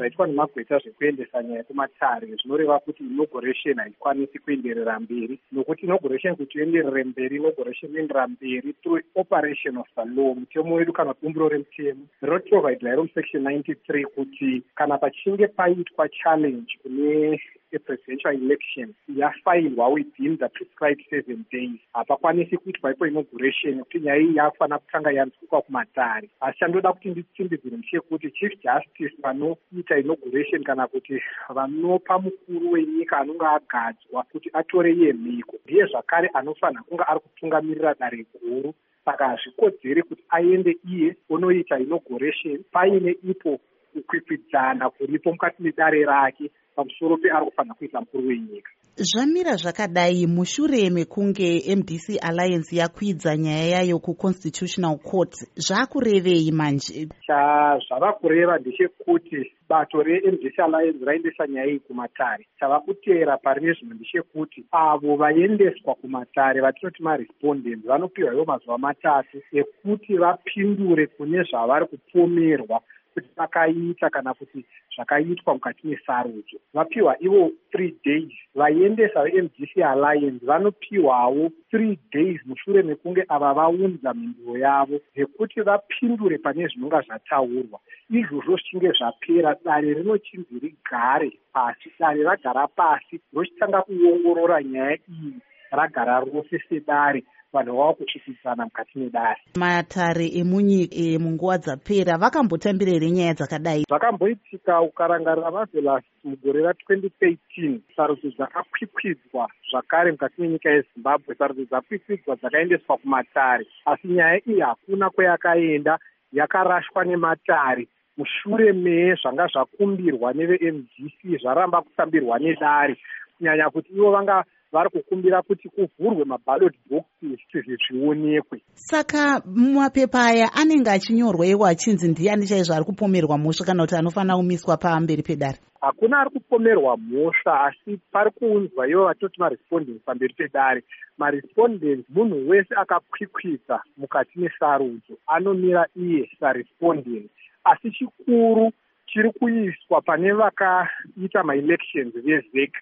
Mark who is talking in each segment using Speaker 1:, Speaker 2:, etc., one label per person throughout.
Speaker 1: zvaitwa nemagweta zvekuendesa nyaya kumatare zvinoreva kuti inauguration haikwanisi kuenderera mberi. Nokuti inauguration kuti ienderere mberi inauguration inoendera mberi through operation of the law mutemo wedu kana bumbiro remutemo rinoprovidwa iro musection 93 kuti kana pachinge paitwa challenge kune epresidential election yafailwa within the prescribed seven days. Hapakwanisi kuitwa ipo inauguration kuti nyaya iyi yakufanira kutanga yanzwikwa kumatare asi chandoda kuti nditsimbidzire ndechekuti chief justice vanoita inauguration kana kuti vanopa mukuru wenyika anonge agadzwa kuti atore iye mhiko ndiye zvakare anofanira kunge ari kutungamirira dare guru saka hazvikodzeri kuti aende iye onoita inauguration. Paine ipo kukwikwidzana kuripo mukati medare rake pamusoro peari kufanira kuita mukuru wenyika.
Speaker 2: Zvamira zvakadai mushure mekunge mdc alliance yakwidza nyaya yayo kuconstitutional court zvaakurevei manje?
Speaker 1: Chazvava kureva ndechekuti bato remdc alliance raendesa nyaya iyi kumatare. Chava kuteera parine zvino ndechekuti avo vaendeswa kumatare vatinoti marespondents vanopiwa ivo mazuva matatu ekuti vapindure kune zvavari kupomerwa kuti vakaita kana kuti zvakaitwa mukati mesarudzo. Vapiwa ivo three days. Vaendesa vemdc alliance vanopiwawo three days mushure mekunge ava vaunza mhinduro yavo zvekuti vapindure pane zvinonga zvataurwa. Izvozvo zvichinge zvapera dare rinochinzi rigare pasi dare ragara pasi rochitanga kuongorora nyaya iyi ragara rose sedare vanhu vava kuchikidzana mukati medare.
Speaker 2: Matare emunyika munguva dzapera vakambotambira here nyaya dzakadai?
Speaker 1: Zvakamboitika ukarangarira mavelas mugore ra2013 sarudzo dzakakwikwidzwa zvakare mukati menyika yezimbabwe. Sarudzo dzakwikwidzwa dzakaendeswa kumatare asi nyaya iyi hakuna kweyakaenda. Yakarashwa nematare. Mushure mezvanga zvakumbirwa nevemdc zvaramba kutambirwa nedare. Kunyanya kuti ivo vanga vari kukumbira kuti kuvhurwe maballot boxes kuti zvionekwe.
Speaker 2: Saka mumapepa aya anenge achinyorwa iwo achinzi ndiani chaizvo ari kupomerwa mhosva kana kuti anofanira kumiswa pamberi pedare?
Speaker 1: Hakuna ari kupomerwa mhosva asi pari kuunzwa ivo vatoti marespondents pamberi pedare. Marespondents munhu wese akakwikwidza mukati mesarudzo anomira iye sarespondent asi chikuru chiri kuiswa pane vakaita maelections vezek.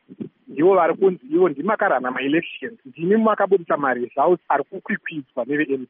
Speaker 1: Ndivo vari kunzi ivo ndimakarana maelections. Ndimi makabudisa maresults ari kukwikwidzwa nevemd